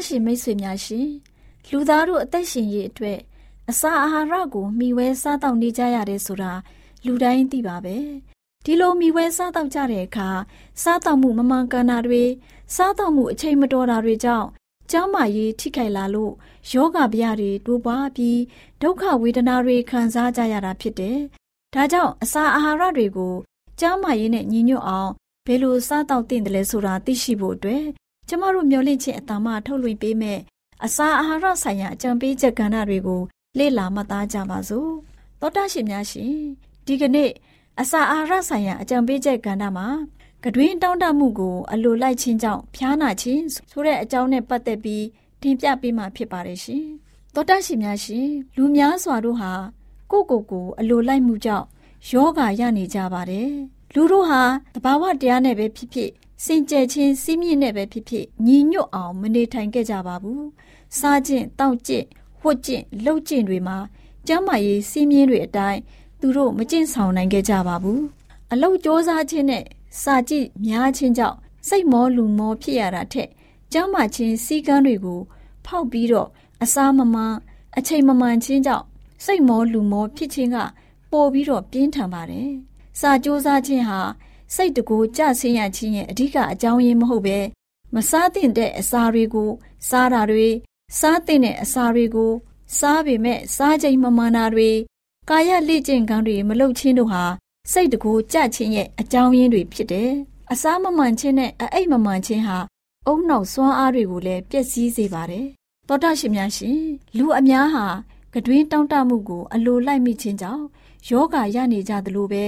တော်တရှိမိတ်ဆွေများရှင်လူသားတို့အသက်ရှင်ရေးအတွက်အစာအာဟာရကိုမျှဝဲစားတောက်နေကြရတယ်ဆိုတာလူတိုင်းသိပါပဲဒီလိုမျှဝဲစားတောက်ကြတဲ့အခါစားတောက်မှုမမှန်ကန်တာတွေစားတောက်မှုအချိန်မတော်တာတွေကြောင့်ကျမ်းမာရေးထိခိုက်လာလို့ယောဂဗျာတွေတိုးပွားပြီးဒုက္ခဝေဒနာတွေခံစားကြရတာဖြစ်တယ်။ဒါကြောင့်အစာအာဟာရတွေကိုကျမ်းမာရေးနဲ့ညီညွတ်အောင်ဘယ်လိုစားတောက်သင့်တယ်လဲဆိုတာသိရှိဖို့အတွက် ကျမတို့မျှဝင့်ခြင်းအတ္တမထုတ်လွှင့်ပေးမဲ့အစာအာဟာရဆိုင်ရာအကြံပေးချက်ကဏ္ဍတွေကိုလေ့လာမှတ်သားကြပါစို့။သောတာရှင်များရှင်ဒီကနေ့အစာအာဟာရဆိုင်ရာအကြံပေးချက်ကဏ္ဍမှာကတွင်တောင်းတမှုကိုအလိုလိုက်ခြင်းကြောင့်ဖျားနာခြင်းဆိုတဲ့အကြောင်းနဲ့ပတ်သက်ပြီးတင်ပြပေးမှာဖြစ်ပါတယ်ရှင်။သောတရှိများရှင်လူများစွာတို့ဟာကိုယ့်ကိုယ်ကိုအလိုလိုက်မှုကြောင့်ယောဂရနေကြပါတယ်။လူတို့ဟာတဘာဝတရားနဲ့ပဲဖြစ်ဖြစ် စင်ကြယ်ခြင်းစီးမြင့်နဲ့ပဲဖြစ်ဖြစ်ညီညွတ်အောင်မနေထိုင်ခဲ့ကြပါဘူး။စားခြင်းတောက်ခြင်းဝတ်ခြင်းလှုပ်ခြင်းတွေမှာကျမ်းမာရေးစီးမြင့်တွေအတိုင်းသူတို့မကျင့်ဆောင်နိုင်ခဲ့ကြပါဘူး။အလုတ်စ조사ခြင်းနဲ့စာကြည့်များခြင်းကြောင့်စိတ်မောလူမောဖြစ်ရတာထက်ကျမ်းမာခြင်းစည်းကမ်းတွေကို ဖောက်ပြီးတော့အစားမမှန်အချိန်မမှန်ခြင်းကြောင့်စိတ်မောလူမောဖြစ်ခြင်းက ပိုပြီးတော့ပြင်းထန်ပါတယ်။စာကြိုးစားခြင်းဟာ စိတ်တကူကြဆင်းရခြင်းရဲ့အဓိကအကြောင်းရင်းမဟုတ်ပဲမစားသင့်တဲ့အစာတွေကိုစားတာတွေစားသင့်တဲ့အစာတွေကိုစားပေမဲ့စားချိန်မမှန်တာတွေကာယလေ့ကျင့်ခန်းတွေမလုပ်ခြင်းတို့ဟာစိတ်တကူကြခြင်းရဲ့အကြောင်းရင်းတွေဖြစ်တယ်။အစားမမှန်ခြင်းနဲ့အအိတ်မမှန်ခြင်းဟာအုံနောက်စွမ်းအားတွေကိုလည်းပျက်စီးစေပါတယ်။သောတာရှင်များရှင်လူအများဟာကတွင်တောင့်တမှုကိုအလိုလိုက်မိခြင်းကြောင့်ယောဂရနေကြသလိုပဲ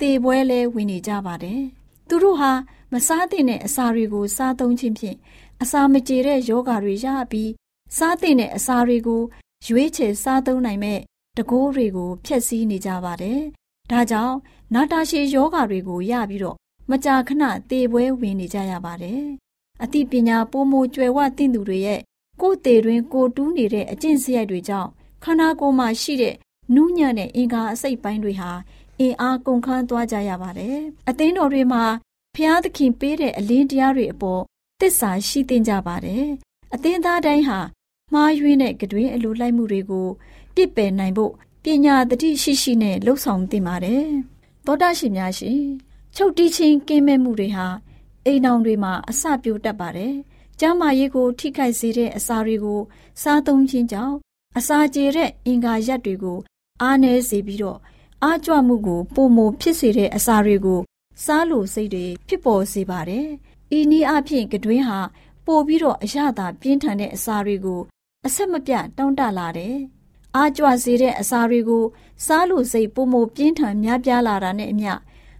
သေပွဲလဲဝင်နေကြပါတယ်။သူတို့ဟာမစားသင့်တဲ့အစာတွေကိုစားသုံးခြင်းဖြင့်အစာမကြေတဲ့ယောဂတွေရပြီးစားသင့်တဲ့အစာတွေကိုရွေးချယ်စားသုံးနိုင်မဲ့တကိုးတွေကိုဖျက်ဆီးနေကြပါတယ်။ဒါကြောင့်နာတာရှည်ယောဂါတွေကိုရပြီးတော့မကြာခဏသေပွဲဝင်နေကြရပါတယ်။အသိပညာပိုမိုကျွယ်ဝသင့်သူတွေရဲ့ကိုယ်သေးတွင်ကိုတူးနေတဲ့အကျင့်စရိုက်တွေကြောင့်ခန္ဓာကိုယ်မှာရှိတဲ့နူးညံ့တဲ့အင်္ဂါအစိတ်ပိုင်းတွေဟာ အင်အားကုန်ခန်းသွားကြရပါတယ်။အသင်းတော်တွေမှာဖျားသခင်ပေးတဲ့အလင်းတရားတွေအပေါ်သစ္စာရှိသင့်ကြပါတယ်။အသင်းသားတိုင်းဟာမှားယွင်းတဲ့ကတွင်အလိုလိုက်မှုတွေကိုပြစ်ပယ်နိုင်ဖို့ပညာတတိရှိရှိနဲ့လှုပ်ဆောင်သင့်ပါတယ်။သောတာရှင်များရှင်ချုပ်တီးချင်းကင်းမဲ့မှုတွေဟာအိမ်အောင်တွေမှာအစပြိုတတ်ပါတယ်။ကျမ်းမာရေးကိုထိခိုက်စေတဲ့အစာတွေကိုစားသုံးခြင်းကြောင့်အစာကျေတဲ့အင်္ဂါရက်တွေကိုအားနည်းစေပြီးတော့ အားကြွမှုကိုပုံမဖြစ်စေတဲ့အစာတွေကိုစားလို့စိတ်တွေဖြစ်ပေါ်စေပါတယ်။ဤနည်းအဖြစ်ကတွင်းဟာပို့ပြီးတော့အရသာပြင်းထန်တဲ့အစာတွေကိုအဆက်မပြတ်တောင့်တလာတယ်။အားကြွစေတဲ့အစာတွေကိုစားလို့စိတ်ပုံမပြင်းထန်များပြားလာတာနဲ့အမျှ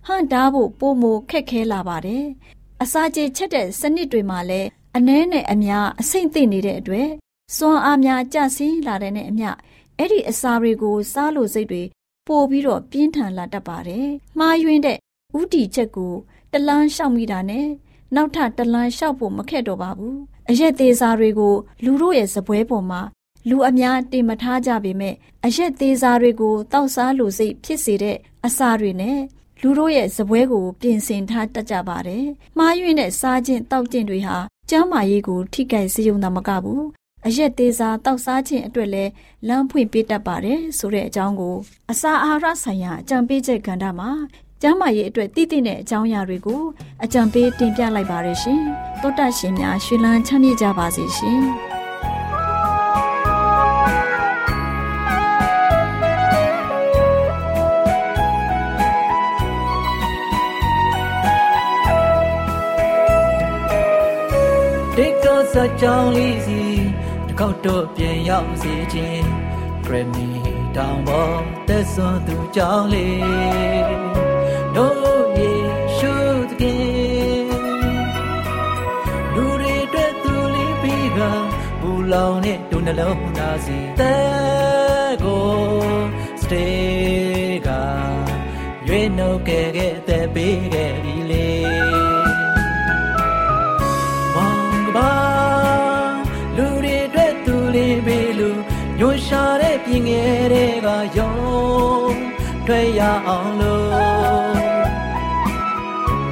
ဟန်တားဖို့ပုံမခက်ခဲလာပါတယ်။အစာကျေချက်တဲ့စနစ်တွေမှာလည်းအနှဲနဲ့အများအဆိတ်သိနေတဲ့အတွက်စွမ်းအားများကျဆင်းလာတဲ့နဲ့အမျှအဲ့ဒီအစာတွေကိုစားလို့စိတ်တွေ ပို့ပြီးတော့ပြင်းထန်လာတတ်ပါတယ်။မှားယွင်းတဲ့ဥတီချက်ကိုတလန်းလျှောက်မိတာနဲ့နောက်ထပ်တလန်းလျှောက်ဖို့မခက်တော့ပါဘူး။အရက်သေးစားတွေကိုလူတို့ရဲ့စပွဲပေါ်မှာလူအများတင်မထားကြပေမဲ့အရက်သေးစားတွေကိုတောက်စားလို့စိတ်ဖြစ်စေတဲ့အစာတွေနဲ့လူတို့ရဲ့စပွဲကိုပြင်ဆင်ထားတတ်ကြပါတယ်။မှားယွင်းတဲ့စားခြင်းတောက်ခြင်းတွေဟာကျန်းမာရေးကိုထိခိုက်စေုံသာမကဘူး အရက်သေးစားတောက်စားခြင်းအတွက်လည်းလမ်းဖွင့်ပေးတတ်ပါတယ်ဆိုတဲ့အကြောင်းကိုအစာအာဟာရဆိုင်ရာအကြံပေးချက်ကဏ္ဍမှာကျမ်းမာရေးအတွက်တည်တည်တဲ့အကြောင်းအရာတွေကိုအကြံပေးတင်ပြလိုက်ပါရရှင်။တောတရှင်များရှင်လန်းချမ်းမြေ့ကြပါစေရှင်။ဒီကစားကြော င်းလေးစီခေါက်တော့ပြန်ရောက်စေခြင်းဂရမီတောင်ပေါ်သက်စွန်သူကြောင်းလေတို့ယေရှုသခင်လူတွေအတွက်သူလေးပြီးကဘူလောင်နဲ့ဒုနှလုံးသားစီတဲ့ကိုစတေးကရွေးနှုတ်ခဲ့ခဲ့တဲ့ပေးခဲ့ပြီလေ ပြင်ငယ်တွေကယုံတွေ့ရအောင်လို့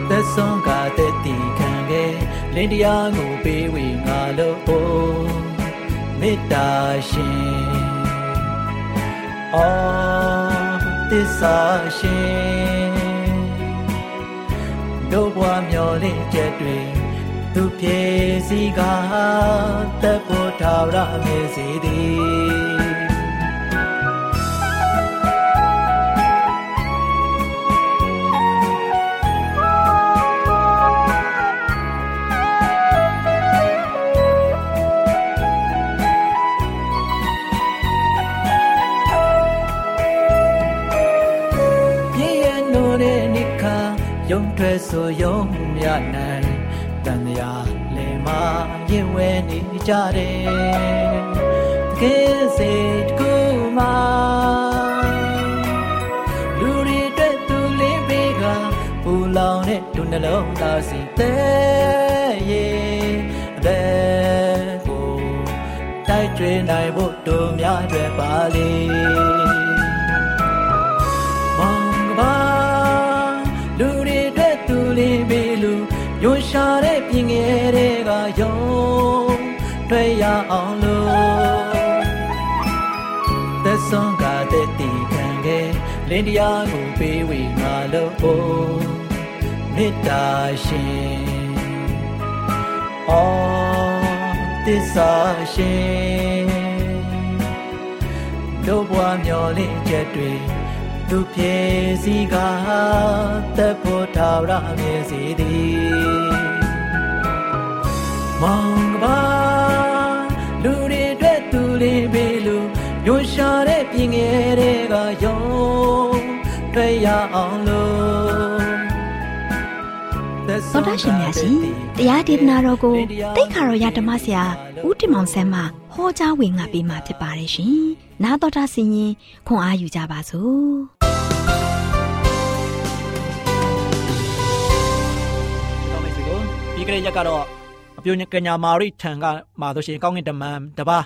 သက်ဆုံးကတဲ့တီခံခဲ့လင်းတရားကိုပေးဝေငါလို့မေတ္တာရှင်အော်သစ္စာရှင်တို့ဘွားမျောလင့်ချက်တွေသူပြေစီကတပ်ဖို့ထာဝရမေစီသည် ယုံထွက်ဆိုယုံမြနိုင်တန်ရာလေမာရင်ဝဲနေကြတယ်တကယ်စေတကူမာလူတွေအတွက်သူလေးပေးကပူလောင်တဲ့ဒုနှလုံးသားစီတဲ့ရဲ့တဲ့ကိုတိုက်ကျွေးနိုင်ဖို့တို့များတွေပါလေ င်ငယ်တွေကယုံတွေ့ရအောင်လို့သက်ဆုံးကတဲ့တီခံခဲ့လင်းတရားကိုပေးဝေငါလို့မေတ္တာရှင်အော်သစ္စာရှင်တို့ဘွားမျောလင့်ချက်တွေသူပြေစီကတပ်ဖို့ထာဝရမြည်စီသည် မောင်ကပါလူတွေအတွက်သူလေးပေးလူညွှန်ရှာတဲ့ပြင်ငယ်တွေကယုံတွေ့ရအောင်လို့သောတာရှင်များရှင်တရားဒေသနာတော်ကိုတိတ်ခါတော်ရဓမ္မဆရာဦးတင်မောင်ဆန်းမှဟောကြားဝင်ငါပေးมาဖြစ်ပါတယ်ရှင်။နာတော်တာဆင်ရင်ခွန်အားယူကြပါစို့။တော်မေစီကိုပြီးကြတဲ့ရက်ကတော့ အပြုံကညာမာရိထံကမှာဆိုရှင်ကောင်းကင်တမန်တပါ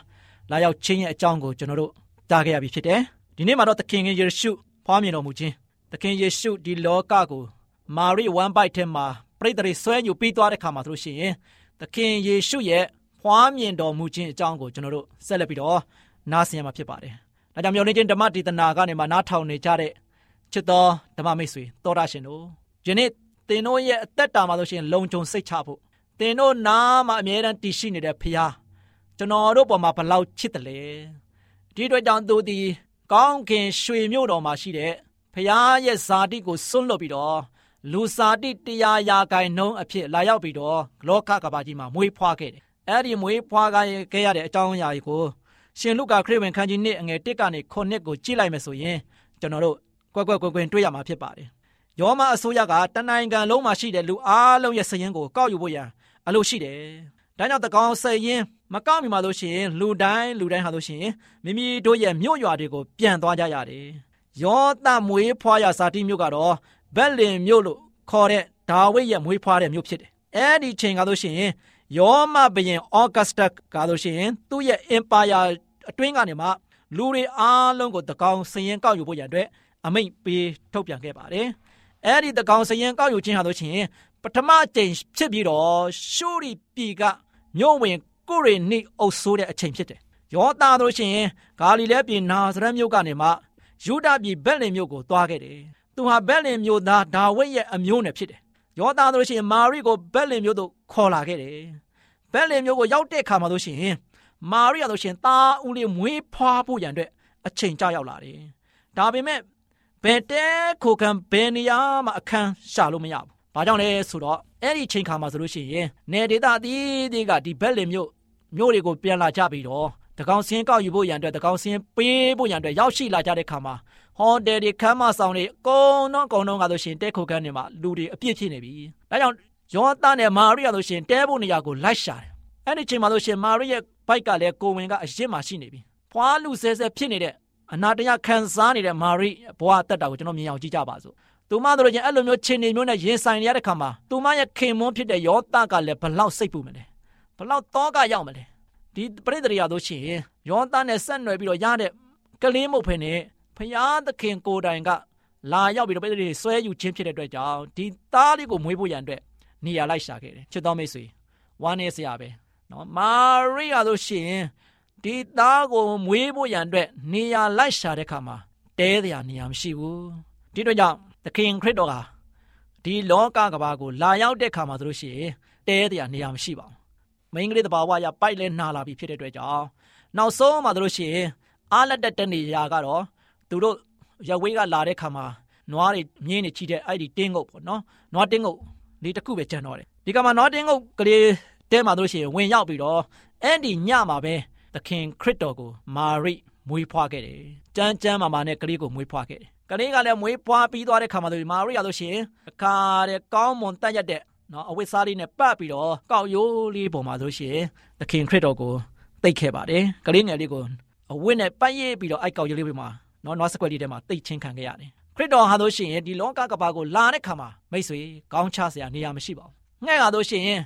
လာရောက်ချင်းရဲ့အကြောင်းကိုကျွန်တော်တို့ကြားခဲ့ရပြီဖြစ်တယ်။ဒီနေ့မှာတော့သခင်ယေရှုဖွားမြင်တော်မူခြင်းသခင်ယေရှုဒီလောကကိုမာရိဝမ်ဘိုက်ထဲမှာပရိသေတွေဆွဲညူပြီးသွားတဲ့ခါမှာဆိုလို့ရှိရင်သခင်ယေရှုရဲ့ဖွားမြင်တော်မူခြင်းအကြောင်းကိုကျွန်တော်တို့ဆက်လက်ပြီးတော့နားဆင်ရမှာဖြစ်ပါတယ်။ဒါကြောင့်မျော်လင့်ခြင်းဓမ္မဒေသနာကနေမှနားထောင်နေကြတဲ့ချစ်တော်ဓမ္မမိတ်ဆွေတော်ရရှင်တို့ယနေ့သင်တို့ရဲ့အသက်တာမှာဆိုရှင်လုံခြုံစိတ်ချဖို့ သင်တို့နားမှာအမြဲတမ်းတည်ရှိနေတဲ့ဖခင်ကျွန်တော်တို့ပေါ်မှာဘလောက်ချစ်တယ်လဲဒီအတွက်ကြောင့်သူဒီကောင်းခင်ရွှေမြို့တော်မှာရှိတဲ့ဖခင်ရဲ့ဇာတိကိုစွန့်လွတ်ပြီးတော့လူဇာတိတရားရာဂိုင်နှုံးအဖြစ်လာရောက်ပြီးတော့လောကကဘာကြီးမှာမွေးဖွားခဲ့တယ်အဲ့ဒီမွေးဖွားခဲ့ရတဲ့အကြောင်းအရာကိုရှင်လုကာခရစ်ဝင်ခန်းကြီး1အငယ်1ကနေ9ကိုကြည့်လိုက်မယ်ဆိုရင်ကျွန်တော်တို့ကွက်ကွက်ကွက်ကွက်တွေ့ရမှာဖြစ်ပါတယ်ယောမအစိုးရကတနိုင်ငံလုံးမှာရှိတဲ့လူအားလုံးရဲ့စည်ရင်းကိုကောက်ယူဖို့ရန် အလိုရှိတယ်။ဒါကြောင့်တကောင်စည်ရင်းမကောက်မိမှလို့ရှိရင်လူတိုင်းလူတိုင်းဟာလို့ရှိရင်မိမိတို့ရဲ့မြို့ရွာတွေကိုပြန်သွားကြရတယ်။ယောသမွေးဖွားရစာတိမြို့ကတော့ဘက်လင်မြို့လို့ခေါ်တဲ့ဒါဝိဒ်ရဲ့မွေးဖွားတဲ့မြို့ဖြစ်တယ်။အဲဒီချိန်ကလို့ရှိရင်ယောမဘရင်အော့ဂတ်စတကလို့ရှိရင်သူ့ရဲ့ empire အတွင်းကနေမှလူတွေအားလုံးကိုတကောင်စည်ရင်ကောက်ယူဖို့ရန်အတွက်အမိန့်ပေးထုတ်ပြန်ခဲ့ပါတယ်။အဲဒီတကောင်စရင်ကောက်ယူခြင်းဟာလို့ချင်းပ ထမအကြိမ်ဖြစ်ပြီးတော့ရှုရီပြည်ကမြို့ဝင်ကိုရီနိအုပ်ဆိုးတဲ့အချိန်ဖြစ်တယ်။ယောသားတို့ရှင်ဂါလိလဲပြည်နာဇရက်မြို့ကနေမှယူဒပြည်ဘက်လင်မြို့ကိုသွားခဲ့တယ်။သူဟာဘက်လင်မြို့သားဒါဝိဒ်ရဲ့အမျိုးနဲ့ဖြစ်တယ်။ယောသားတို့ရှင်မာရိကိုဘက်လင်မြို့သို့ခေါ်လာခဲ့တယ်။ဘက်လင်မြို့ကိုရောက်တဲ့အခါမှာတို့ရှင်မာရိယာတို့ရှင်သားဦးလေးမွေးဖွားဖို့ရန်အတွက်အချိန်ကြာရောက်လာတယ်။ဒါပေမဲ့ဘယ်တဲခိုခံဘယ်နေရာမှအခန်းရှာလို့မရဘူး။ ဘာကြောင့်လဲဆိုတော့အဲ့ဒီချိန်ခါမှာဆိုလို့ရှိရင်နေဒေတာတီးတီးကဒီဘက်လင်မြို့မြို့တွေကိုပြန်လာကြပြီးတော့တကောင်စင်းကောက်ယူဖို့ရန်အတွက်တကောင်စင်းပေးဖို့ရန်အတွက်ရောက်ရှိလာကြတဲ့ခါမှာဟော်တယ်တွေခမ်းမဆောင်တွေအကုန်လုံးအကုန်လုံးကဆိုရှင်တဲခိုခန်းတွေမှာလူတွေအပြည့်ဖြစ်နေပြီ။ဒါကြောင့်ယောသနဲ့မာရိယာတို့ရှင်တဲဖို့နေရာကိုလိုက်ရှာတယ်။အဲ့ဒီချိန်မှာဆိုရှင်မာရိရဲ့ဘိုက်ကလည်းကိုဝင်ကအရင်မှရှိနေပြီ။ဖွာလူဆဲဆဲဖြစ်နေတဲ့အနာတရခံစားနေတဲ့မာရိဘဝတက်တာကိုကျွန်တော်မြင်အောင်ကြည့်ကြပါစို့။ သူမတို့ချင်းအဲ့လိုမျိုးခြေနေမျိုးနဲ့ရင်ဆိုင်ရတဲ့ခါမှာသူမရဲ့ခင်မွန်းဖြစ်တဲ့ယောသကလည်းဘလောက်စိတ်ပူမလဲ။ဘလောက်တောကရောက်မလဲ။ဒီပရိသေရိယာတို့ရှင်ယောသနဲ့ဆက်နွယ်ပြီးတော့ရတဲ့ကလေးမုတ်ဖင်နဲ့ဖျားသခင်ကိုယ်တိုင်ကလာရောက်ပြီးတော့ပရိသေရိဆွဲယူခြင်းဖြစ်တဲ့အတွက်ကြောင့်ဒီသားလေးကိုမွေးဖို့ရန်အတွက်နေရာလိုက်ရှာခဲ့တယ်။ချစ်တော်မိတ်ဆွေဝမ်းနေစရာပဲ။နော်မာရိယာတို့ရှင်ဒီသားကိုမွေးဖို့ရန်အတွက်နေရာလိုက်ရှာတဲ့ခါမှာတဲတရားနေရာမရှိဘူးဒီတော့ကြောင့် သခင်ခရစ်တော်ဟာဒီလောကကဘာကိုလာရောက်တဲ့ခါမှာဆိုလို့ရှိရင်တဲတရားနေရာမရှိပါဘူးမိန်းကလေးတဘာဝရပိုက်လဲနှာလာပြီဖြစ်တဲ့အတွက်ကြောင့်နောက်ဆုံးမှာဆိုလို့ရှိရင်အားလက်တက်တဲ့နေရာကတော့သူတို့ရဝေးကလာတဲ့ခါမှာနွားတွေမြင်းတွေချီတဲ့အဲ့ဒီတင်းငုတ်ပေါ့နော်နွားတင်းငုတ်လေးတစ်ခုပဲကျန်တော့တယ်ဒီကမှာနွားတင်းငုတ်ကလေးတဲမှာတို့ရှိရင်ဝင်ရောက်ပြီးတော့အဲ့ဒီညမှာပဲသခင်ခရစ်တော်ကိုမာရိမွေးဖွားခဲ့တယ်။ကြမ်းကြမ်းမာမာနဲ့ကလေးကိုမွေးဖွားခဲ့တယ်။ ကလေးကလည်းမွေးဖွားပြီးသွားတဲ့ခါမှာဆိုမာရိရလို့ရှိရင်အခါတဲ့ကောင်းမွန်တက်ရတဲ့နော်အဝိစားလေးနဲ့ပတ်ပြီးတော့ကောက်ရိုးလေးပေါ်မှာဆိုရှင်သခင်ခရစ်တော်ကိုတိတ်ခဲ့ပါတယ်။ကလေးငယ်လေးကိုအဝိနဲ့ပတ်ရပြီးတော့အိုက်ကောက်ရိုးလေးပေါ်မှာနော်နွားစကွက်လေးထဲမှာတိတ်ချင်းခံခဲ့ရတယ်။ခရစ်တော်ဟာလို့ရှိရင်ဒီလောကကဘာကိုလာတဲ့ခါမှာမိတ်ဆွေကောင်းချစရာနေရာမရှိပါဘူး။ငှဲ့ကားလို့ရှိရင်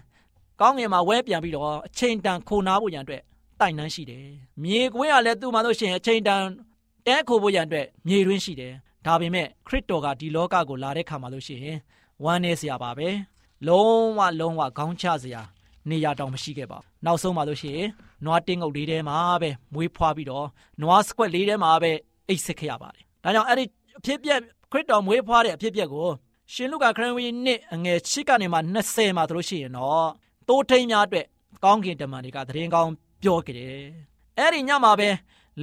ကောင်းငင်မှာဝဲပြန်ပြီးတော့အချိန်တန်ခိုနာဖို့ရန်အတွက်တိုင်နှန်းရှိတယ်။မြေကွင်းကလည်းသူ့မှာလို့ရှိရင်အချိန်တန်တဲခိုဖို့ရန်အတွက်မြေတွင်းရှိတယ်။ ဒါပေမဲ့ခရစ်တော်ကဒီလောကကိုလာတဲ့ခါမှာလို့ရှိရင်ဝမ်းနေစရာပါပဲ။လုံးဝလုံးဝခေါင်းချစရာနေရာတောင်မရှိခဲ့ပါဘူး။နောက်ဆုံးမှလို့ရှိရင်နွားတင်းငုတ်လေးထဲမှာပဲမွေးဖွားပြီးတော့နွားစကွက်လေးထဲမှာပဲအိတ်ဆက်ခဲ့ရပါတယ်။ဒါကြောင့်အဲ့ဒီအဖြစ်ပြက်ခရစ်တော်မွေးဖွားတဲ့အဖြစ်ပြက်ကိုရှင်လုကာခရစ်ဝင်နှစ်အငယ်6ကနေမှ20မှာတို့ရှိရင်တော့တိုးထိန်များအတွက်ကောင်းကင်တမန်တွေကသတင်းကောင်းပြောခဲ့တယ်။အဲ့ဒီညမှာပဲ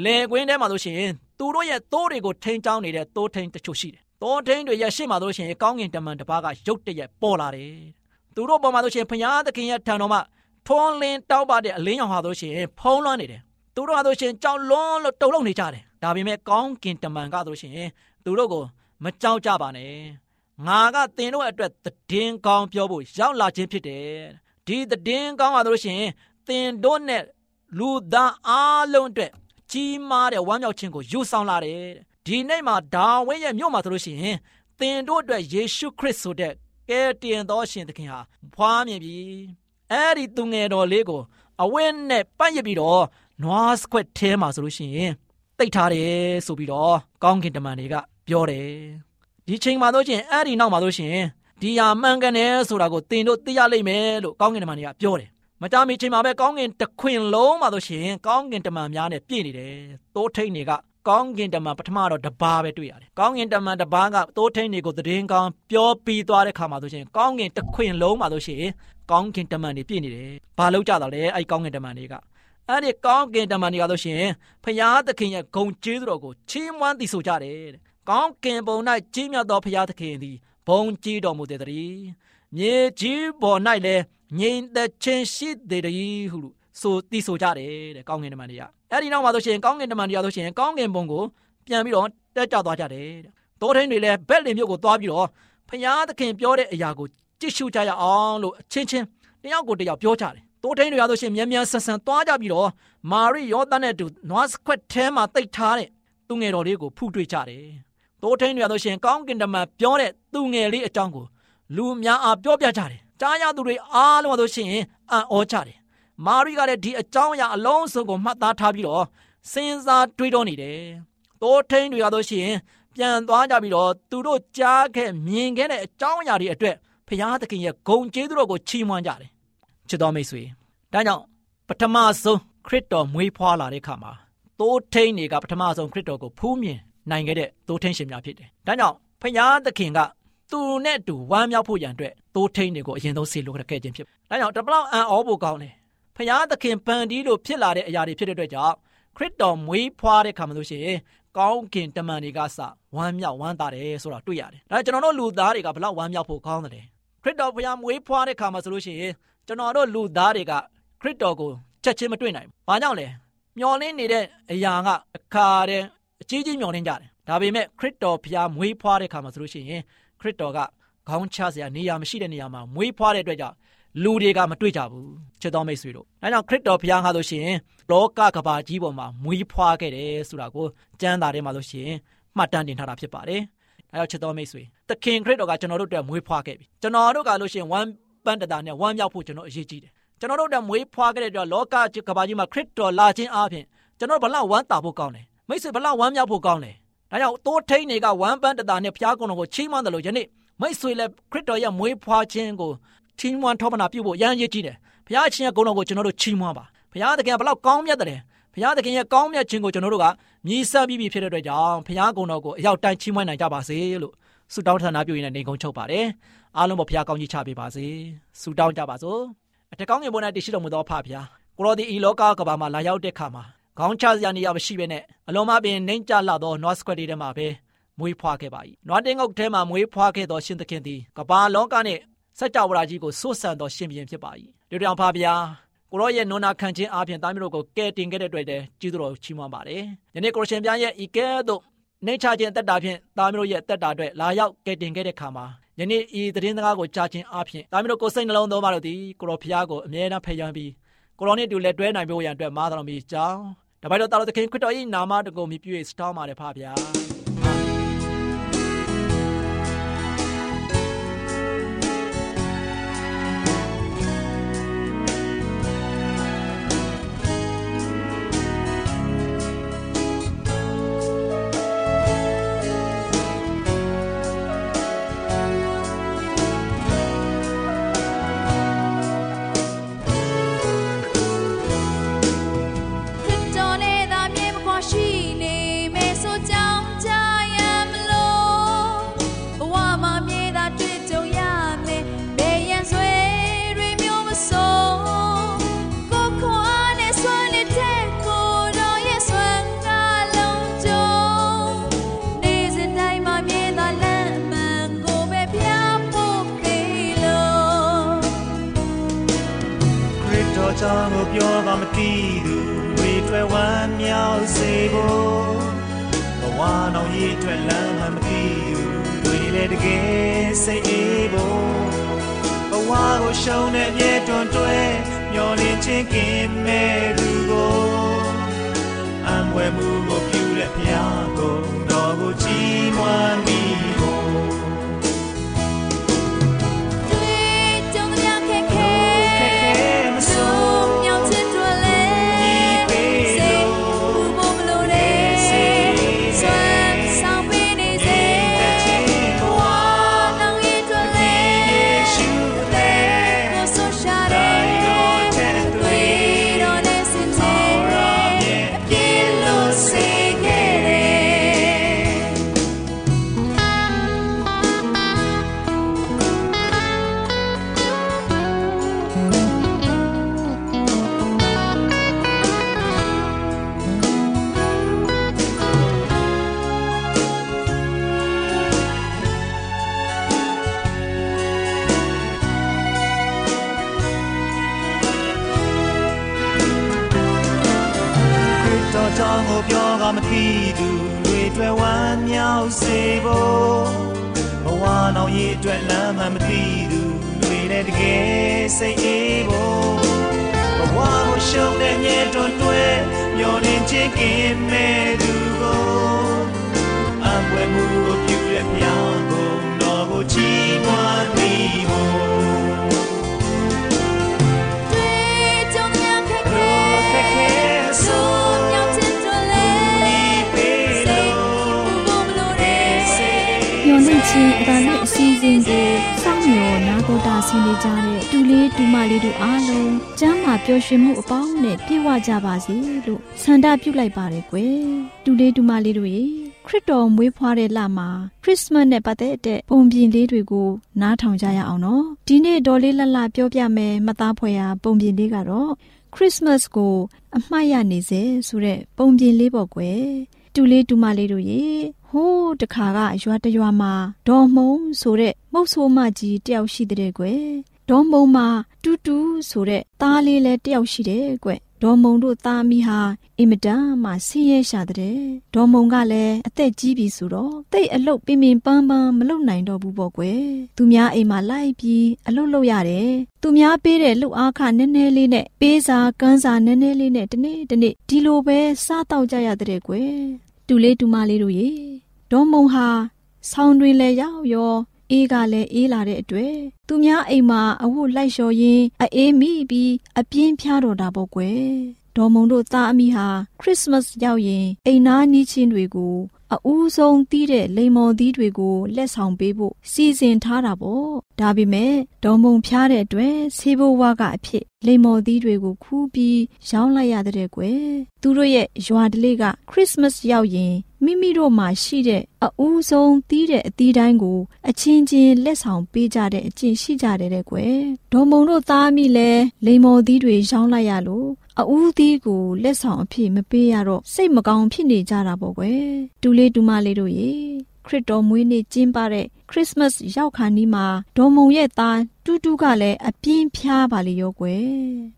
လေကွင်းထဲမှာလို့ရှိရင် သူတို့ရဲ့သိုးတွေကိုထိန်းချောင်းနေတဲ့သိုးထိန်တချို့ရှိတယ်။သိုးထိန်တွေရဲ့ရှေ့မှာလို့ရှိရင်ကောင်းကင်တမန်တစ်ပါးကရုတ်တရက်ပေါ်လာတယ်။သူတို့ပေါ်မှာလို့ရှိရင်ဖျားသခင်ရဲ့ထံတော်မှာထွန်းလင်းတောက်ပတဲ့အလင်းရောင်ဟာလို့ရှိရင်ဖုံးလွှမ်းနေတယ်။သူတို့ဟာလို့ရှိရင်ကြောက်လွန်းလို့တုန်လှုပ်နေကြတယ်။ဒါပေမဲ့ကောင်းကင်တမန်ကလို့ရှိရင်သူတို့ကိုမကြောက်ကြပါနဲ့။ငါကသင်တို့အတွက်တည်င်းကောင်းပြောဖို့ရောက်လာခြင်းဖြစ်တယ်။ဒီတည်င်းကောင်းပါလို့ရှိရင်သင်တို့နဲ့လူသားအားလုံးအတွက် ကြီးမားတဲ့ဝမ်းမြောက်ခြင်းကိုယူဆောင်လာတယ်ဒီနေ့မှာဒါဝိရဲ့မြို့မှာဆိုလို့ရှိရင်သင်တို့အတွက်ယေရှုခရစ်ဆိုတဲ့ကယ်တင်သောရှင်သခင်ဟာဖွားမြင်ပြီအဲ့ဒီသူငယ်တော်လေးကိုအဝင်းနဲ့ပတ်ရပြီးတော့နွားစခွက်ထဲမှာဆိုလို့ရှိရင်တိတ်ထားတယ်ဆိုပြီးတော့ကောင်းကင်တမန်တွေကပြောတယ်ဒဒီချိန်မှာတို့ချင်းအဲ့ဒီနောက်မှာတို့ရှင်ဒီဟာမှန်ကန်တယ်ဆိုတာကိုသင်တို့သိရလိမ့်မယ်လို့ကောင်းကင်တမန်တွေကပြောတယ် မကြမီချိန်မှာပဲကောင်းကင်တခွင်လုံးမှာတို့ရှင်ကောင်းကင်တမန်များနဲ့ပြည့်နေတယ်တိုးထိန်တွေကကောင်းကင်တမန်ပထမတော့တပါးပဲတွေ့ရတယ်ကောင်းကင်တမန်တပါးကတိုးထိန်တွေကိုသတင်းကောင်းပြောပြီးသွားတဲ့ခါမှာဆိုရှင်ကောင်းကင်တခွင်လုံးမှာဆိုရှင်ကောင်းကင်တမန်တွေပြည့်နေတယ်ဘာလို့ကြတာလဲအဲ့ကောင်းကင်တမန်တွေကအဲ့ဒီကောင်းကင်တမန်တွေကဆိုရှင်ဖရာသခင်ရဲ့ဂုံကျေးဇူးတော်ကိုချီးမွမ်းတည်ဆိုကြတယ်တဲ့ကောင်းကင်ဘုံ၌ကြီးမြတ်သောဖရာသခင်သည်ဘုံကြီးတော်မူတဲ့တည်း မြေကြီးပေါ်၌လည်းငြိမ်သက်ခြင်းရှိတဲ့တည်းဟုဆိုတည်ဆိုကြတယ်တဲ့ကောင်းကင်တမန်တွေကအဲ့ဒီနောက်မှာဆိုရှင်ကောင်းကင်တမန်တွေကဆိုရှင်ကောင်းကင်ဘုံကိုပြန်ပြီးတော့တက်ကြသွားကြတယ်တဲ့တောထင်းတွေလည်းဘက်လင်မြို့ကိုသွားပြီးတော့ဖရာသခင်ပြောတဲ့အရာကိုကြည့်ရှုကြရအောင်လို့အချင်းချင်းတယောက်ကိုတယောက်ပြောကြတယ်တိုးထိန်တွေရဆိုရှင်မြန်မြန်ဆန်ဆန်သွားကြပြီးတော့မာရိယောသန်နဲ့တူနွားစခွက်ထဲမှာတိတ်ထားတဲ့သူငယ်တော်လေးကိုဖူးတွေ့ကြတယ်။တိုးထိန်တွေရဆိုရှင်ကောင်းကင်တမန်ပြောတဲ့သူငယ်လေးအကြောင်းကို လူများအားပြောပြကြတယ်။ကြားရသူတွေအားလုံးဆိုရှင်အံ့ဩကြတယ်။မာရိကလည်းဒီအကြောင်းအရာအလုံးစုံကိုမှတ်သားထားပြီးတော့စဉ်းစားတွေးတောနေတယ်။တိုးထိန်တွေရဆိုရှင်ပြန်သွားကြပြီးတော့သူတို့ကြားခဲ့မြင်ခဲ့တဲ့အကြောင်းအရာတွေအတွက်ဖရာသခင်ရဲ့ဂုံကျေးဇူးတော်ကိုချီးမွမ်းကြတယ်ချစ်တော်မိတ်ဆွေဒါကြောင့်ပထမဆုံးခရစ်တော်မွေးဖွားလာတဲ့အခါမှာသိုးထိန်တွေကပထမဆုံးခရစ်တော်ကိုဖူးမြင်နိုင်ခဲ့တဲ့သိုးထိန်ရှင်များဖြစ်တယ်ဒါကြောင့်ဖရာသခင်က သူနဲ့တူဝမ်းမြောက်ဖို့ရန်အတွက်သိုးထိန်တွေကိုအရင်ဆုံးဆေလိုခဲ့ခြင်းဖြစ်ဒါကြောင့်တပလောက်အံ့ဩဖို့ကောင်းတယ်ဖရာသခင်ပန်ဒီလိုဖြစ်လာတဲ့အရာတွေဖြစ်တဲ့အတွက်ကြောင့်ခရစ်တော်မွေးဖွားတဲ့ခါမှာလို့ရှိရင်ကောင်းကင်တမန်တွေကစဝမ်းမြောက်ဝမ်းသာတယ်ဆိုတာတွေ့ရတယ်။ဒါကျွန်တော်တို့လူသားတွေကဘလောက်ဝမ်းမြောက်ဖို့ကောင်းတယ်။ခရစ်တော်ဘုရားမွေးဖွားတဲ့ခါမှာဆိုလို့ရှိရင်ကျွန်တော်တို့လူသားတွေကခရစ်တော်ကိုချက်ချင်းမတွေ့နိုင်ဘူး။ဘာကြောင့်လဲ။မျောလင်းနေတဲ့အရာကအခါတဲ့အကြီးကြီးမျောလင်းကြတယ်။ဒါပေမဲ့ခရစ်တော်ဘုရားမွေးဖွားတဲ့ခါမှာဆိုလို့ရှိရင် ခရစ်တော်ကခေါင်းချစရာနေရာမရှိတဲ့နေရာမှာမွေးဖွားတဲ့အတွက်ကြောင့်လူတွေကမတွေ့ကြဘူးချစ်တော်မိတ်ဆွေတို့။ဒါကြောင့်ခရစ်တော်ဘုရားဟာဆိုရှင်လောကကဘာကြီးပေါ်မှာမွေးဖွားခဲ့တယ်ဆိုတာကိုကျမ်းစာထဲမှာဆိုရှင်မှတ်တမ်းတင်ထားတာဖြစ်ပါတယ်။အဲတော့ချစ်တော်မိတ်ဆွေသခင်ခရစ်တော်ကကျွန်တော်တို့အတွက်မွေးဖွားခဲ့ပြီ။ကျွန်တော်တို့ကလို့ရှင်ဝမ်းပန်းတတာနဲ့ဝမ်းမြောက်ဖို့ကျွန်တော်အရေးကြီးတယ်။ကျွန်တော်တို့အတွက်မွေးဖွားခဲ့တဲ့အတွက်လောကကဘာကြီးမှာခရစ်တော်လာခြင်းအပြင်ကျွန်တော်ဘလောက်ဝမ်းသာဖို့ကောင်းတယ်။မိတ်ဆွေဘလောက်ဝမ်းမြောက်ဖို့ကောင်းတယ်။ ဒါကြောင့်တိုးထိန်တွေကဝမ်းပန်းတတာနဲ့ဖျားကုံတော်ကိုချီးမွမ်းတယ်လို့ယနေ့မိတ်ဆွေလည်းခရစ်တော်ရဲ့မွေးဖွားခြင်းကိုချီးမွမ်းထောပနာပြုဖို့ရမ်းရည်ကြီးတယ်။ဘုရားရှင်ရဲ့ဂုဏ်တော်ကိုကျွန်တော်တို့ချီးမွမ်းပါ။ဘုရားသခင်ကဘလောက်ကောင်းမြတ်တယ်။ဘုရားသခင်ရဲ့ကောင်းမြတ်ခြင်းကိုကျွန်တော်တို့ကမြည်ဆပြီးပြီဖြစ်တဲ့အတွက်ကြောင့်ဘုရားဂုဏ်တော်ကိုအရောက်တိုင်းချီးမွမ်းနိုင်ကြပါစေလို့ဆုတောင်းထဏပြုရင်းနဲ့နေကုန်းချုပ်ပါတယ်။အားလုံးပေါ်ဘုရားကောင်းကြီးချပေးပါစေ။ဆုတောင်းကြပါစို့။အထက်ကောင်းငယ်ပေါ်၌တည်ရှိတော်မူသောဖဖျားကိုရောဒီဤလောကကဘာမှာလာရောက်တဲ့ခါမှာ ခေါင်းချစရာနေရာမရှိဘဲနဲ့အလုံးမပင်နှိမ့်ကြလာသော North Square ထဲမှာပဲမွေးဖွားခဲ့ပါ၏။နွားတင်းငုတ်ထဲမှာမွေးဖွားခဲ့သောရှင်သခင်သည်ကဘာလောကနှင့်စัจ java ကြီးကိုစိုးစံသောရှင်ဘုရင်ဖြစ်ပါ၏။ဒီတောင်ဖဖျားကိုရောရဲ့နွနာခံခြင်းအပြင်သားမျိုးတို့ကိုကယ်တင်ခဲ့တဲ့အတွက်တည်းကျေးဇူးတော်ချီးမွမ်းပါတယ်။ယနေ့ကိုရရှင်ပြားရဲ့ဤကဲ့သို့နှိမ့်ချခြင်းတက်တာဖြင့်သားမျိုးရဲ့တက်တာအတွက်လာရောက်ကယ်တင်ခဲ့တဲ့ခါမှာယနေ့ဤသတင်းစကားကိုကြားခြင်းအပြင်သားမျိုးတို့ကိုစိတ်နှလုံးသွင်းပါလို့ဒီကိုရောဖျားကိုအမြဲတမ်းဖျက်ပြီးကိုရောနဲ့တူလက်တွဲနိုင်ဖို့ရန်အတွက်မားတော်မူကြောင်း တပိုက်တော်တာတော်သခင်ခရစ်တော်၏နာမတော်ကိုမြည်ပြည့်စတောင်းပါတယ်ဖပါဗျာ ပြောပါမသိသူတွေတွေ့ဝမ်းမြောက်စေဖို့ဘဝနောင်ရည်တွေ့လမ်းမှမသိသူတွေလည်းတကယ်စိတ်အေးဖို့ဘဝကိုရှုံးတဲ့မြေတွန်တွဲမျောလင်းချင်းကင်းမဲ့သူကိုအံွယ်မှုကိုပြုတဲ့ဖျားကိုတော်ကိုကြည်မွမ်း ချင်းကင်းမဲ့သူကိုအပွဲမှုကိုပြုရမြောင်းကုန်တော်ကိုချီးမွမ်းမိဖို့ချင်းအတား မျှော်နာတော်တာဆင်းနေကြတဲ့တူလေးတူမလေးတို့အားလုံးကျမ်းမာပျော်ရွှင်မှုအပေါင်းနဲ့ပြည့်ဝကြပါစေလို့ဆန္ဒပြုလိုက်ပါတယ်ကွယ်တူလေးတူမလေးတို့ရေခရစ်တော်မွေးဖွားတဲ့လမှာခရစ်စမတ်နဲ့ပတ်သက်တဲ့ပုံပြင်လေးတွေကိုနားထောင်ကြရအောင်နော်ဒီနေ့ဒေါ်လေးလတ်လပြောပြမယ်မသားဖွယ်ရာပုံပြင်လေးကတော့ခရစ်စမတ်ကို အမှတ်ရနေစေဆိုတဲ့ပုံပြင်လေးပေါ့ကွယ်တူလေးတူမလေးတို့ရေဟိုး တခါကရွာတရွာမှာဒေါ်မုံဆိုတဲ့မုတ်ဆိုးမကြီးတယောက်ရှိတဲ့ကွယ်ဒေါ်မုံမှာတူတူဆိုတဲ့သားလေးလည်းတယောက်ရှိတယ်ကွယ်ဒေါ်မုံတို့သားမိဟာအင်မတန်မှဆင်းရဲရှာတဲ့ဒေါ်မုံကလည်းအသက်ကြီးပြီဆိုတော့တိတ်အလုတ်ပင်ပင်ပန်းပန်းမလုပ်နိုင်တော့ဘူးပေါ့ကွယ်သူများအိမ်မှာလိုက်ပြီးအလုတ်လုပ်ရတယ်သူများပေးတဲ့လှုပ်အားခနည်းနည်းလေးနဲ့ပေးစာကန်းစာနည်းနည်းလေးနဲ့တနေ့တနေ့ဒီလိုပဲစားတော့ကြရတဲ့ကွယ်တူလေးတူမလေးတို့ရေ ဒေါ်မုံဟာဆောင်းတွင်လဲရောက်ရောအေးကလည်းအေးလာတဲ့အတွက်သူများအိမ်မှာအဝတ်လိုက်လျှော်ရင်းအေးမိပြီးအပြင်းဖြားတော်တာပေါ့ကွယ်ဒေါ်မုံတို့သားအမိဟာခရစ်စမတ်ရောက်ရင်အိမ်နာနီးချင်းတွေကိုအဦးဆုံးတီးတဲ့လိမ္မော်သီးတွေကိုလက်ဆောင်ပေးဖို့စီစဉ်ထားတာပေါ့ဒါပေမဲ့ဒေါ်မုံဖျားတဲ့အတွက်ဆေးဘိုးဝါကအဖြစ်လိမ္မော်သီးတွေကိုခူးပြီးရောင်းလိုက်ရတဲ့ကွယ်သူတို့ရဲ့ရွာဓလေ့ကခရစ်စမတ်ရောက်ရင် မိမိတို့မှာရှိတဲ့အဦးဆုံးတီးတဲ့အသီးတိုင်းကို အချင်းချင်းလက်ဆောင်ပေးကြတဲ့အကျင့်ရှိကြတယ်တဲ့ကွယ်ဒေါ်မုံတို့သားမိလဲလိမ္မော်သီးတွေရောင်းလိုက်ရလို့အဦးသီးကိုလက်ဆောင်အဖြစ်မပေးရတော့စိတ်မကောင်းဖြစ်နေကြတာပေါ့ကွယ်တူလေးတူမလေးတို့ရေခရစ်တော်မွေးနေ့ကျင်းပတဲ့ခရစ်စမတ်ရောက်ခါနီးမှာဒေါ်မုံရဲ့သား တူတူကလည်းအပြင်းဖြားပါလေရောကွယ်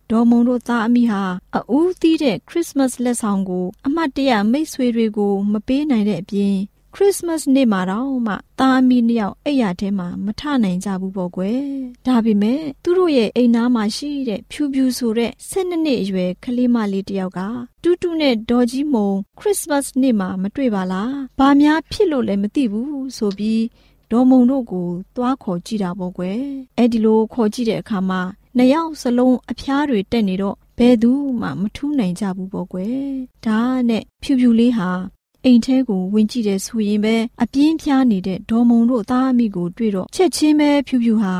ဒေါ်မုံတို့သားအမိဟာအဦးသီးတဲ့ခရစ်စမတ်လက်ဆောင်ကို အမှတ်တရမိတ်ဆွေတွေကိုမပေးနိုင်တဲ့အပြင်ခရစ်စမတ်နေ့မှာတော့မှသားအမိနှစ်ယောက်အိယာထဲမှာမထနိုင်ကြဘူးပေါ့ကွယ်ဒါပေမဲ့သူတို့ရဲ့အိမ်သားမှာရှိတဲ့ဖြူဖြူဆိုတဲ့12နှစ်အရွယ်ကလေးမလေးတစ်ယောက်ကတူတူနဲ့ဒေါ်ကြီးမုံခရစ်စမတ်နေ့မှာမတွေ့ပါလားဘာများဖြစ်လို့လဲမသိဘူးဆိုပြီး ဒေါ်မုံတို့ကို သွားခေါ်ကြည့်တာပေါ့ကွယ်အဲ့ဒီလိုခေါ်ကြည့်တဲ့အခါမှာနှစ်ယောက်စလုံးအဖျားတွေတက်နေတော့ဘယ်သူမှမထူးနိုင်ကြဘူးပေါ့ကွယ်ဒါနဲ့ဖြူဖြူလေးဟာအိမ်ထဲကိုဝင်ကြည့်တယ်ဆိုရင်ပဲအပြင်းပြားနေတဲ့ဒေါ်မုံတို့သားအမိကိုတွေ့တော့ချက်ချင်းပဲဖြူဖြူဟာ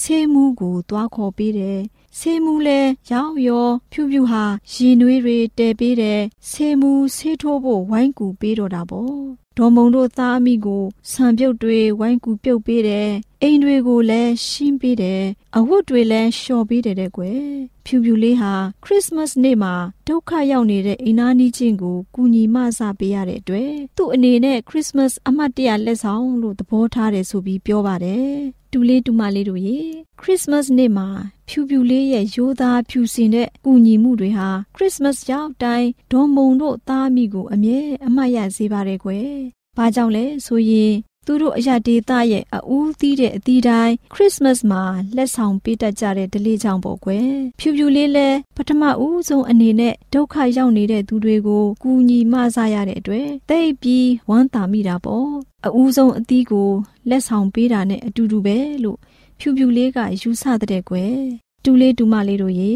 ဆေးမှုကိုသွားခေါ်ပေးတယ် ဆေးမှုလဲရောက်ရောဖြူဖြူဟာရင်နွေးတွေတဲပေးတယ်ဆေးမှုဆေးထိုးဖို့ဝိုင်းကူပေးတော့တာပေါ့ဒေါ်မုံတို့သားအမိကိုဆံပြုတ်တွေဝိုင်းကူပြုတ်ပေးတယ်အိမ်တွေကိုလည်းရှင်းပေးတယ်အဝတ်တွေလည်းလျှော်ပေးတယ်တဲ့ကွယ်ဖြူဖြူလေးဟာခရစ်စမတ်နေ့မှာဒုက္ခရောက်နေတဲ့အိမ်နာနီးချင်းကိုကူညီမဆပေးရတဲ့အတွက်သူ့အနေနဲ့ခရစ်စမတ်အမှတ်တရလက်ဆောင်လို့သဘောထားတယ်ဆိုပြီးပြောပါတယ် တူလေးတူမလေးတို့ရေခရစ်စမတ်နေ့မှာဖြူဖြူလေးရဲ့ရိုးသားဖြူစင်တဲ့ကူညီမှုတွေဟာခရစ်စမတ်ရောက်တိုင်းဒေါ်မုံတို့သားမိကိုအမြဲအမှတ်ရစေပါတယ်ကွယ်။ဘာကြောင့်လဲဆိုရင် သူတို့အရာဒေသရဲ့အဦးသီးတဲ့အသီးတိုင်းခရစ်စမတ်မှာလက်ဆောင်ပေးတတ်ကြတဲ့ဒလေးကြောင့်ပေါ့ကွယ်ဖြူဖြူလေးလဲပထမဦးဆုံးအနေနဲ့ဒုက္ခရောက်နေတဲ့သူတွေကိုကူညီမဆရတဲ့အတွက်တိတ်ပြီးဝမ်းသာမိတာပေါ့အဦးဆုံးအသီးကိုလက်ဆောင်ပေးတာနဲ့အတူတူပဲလို့ဖြူဖြူလေးကယူဆတဲ့ကွယ်တူလေးတူမလေးတို့ရေ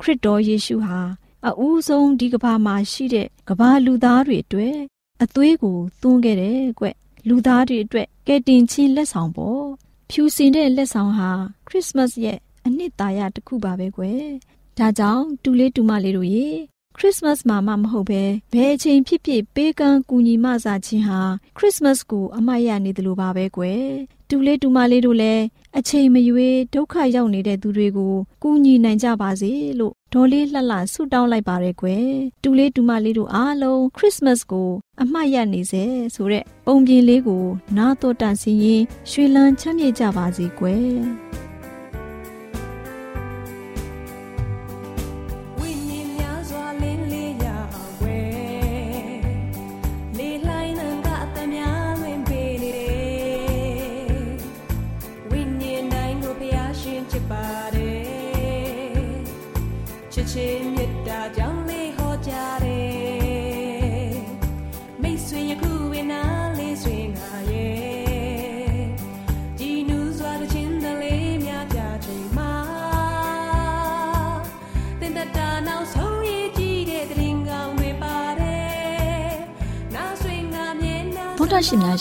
ခရစ်တော်ယေရှုဟာအဦးဆုံးဒီကဘာမှာရှိတဲ့ကဘာလူသားတွေအတွက်အသွေးကိုသွန်းခဲ့တယ်ကွ လူသားတွေအတွက်ကယ်တင်ခြင်းလက်ဆောင်ပေါ့ဖြူစင်တဲ့လက်ဆောင်ဟာခရစ်စမတ်ရဲ့အနှစ်သာရတစ်ခုပါပဲကွယ်ဒါကြောင့်တူလေးတူမလေးတို့ရေခရစ်စမတ်မှာမှမဟုတ်ပဲဘယ်အချိန်ဖြစ်ဖြစ်ပေးကမ်းကူညီမဆာခြင်းဟာခရစ်စမတ်ကိုအမှတ်ရနေတယ်လို့ပါပဲကွယ်တူလေးတူမလေးတို့လည်းအချိန်မရွေးဒုက္ခရောက်နေတဲ့သူတွေကိုကူညီနိုင်ကြပါစေလို့ ဒေါ်လေးလှလှဆုတောင်းလိုက်ပါရယ်ကွယ်တူလေးတူမလေးတို့အားလုံးခရစ်စမတ်ကိုအမှတ်ရနေစေဆိုတဲ့ပုံပြင်လေးကိုနားတော်တန်စီရင်ရွှေလန်းချမ်းမြေ့ကြပါစေကွယ်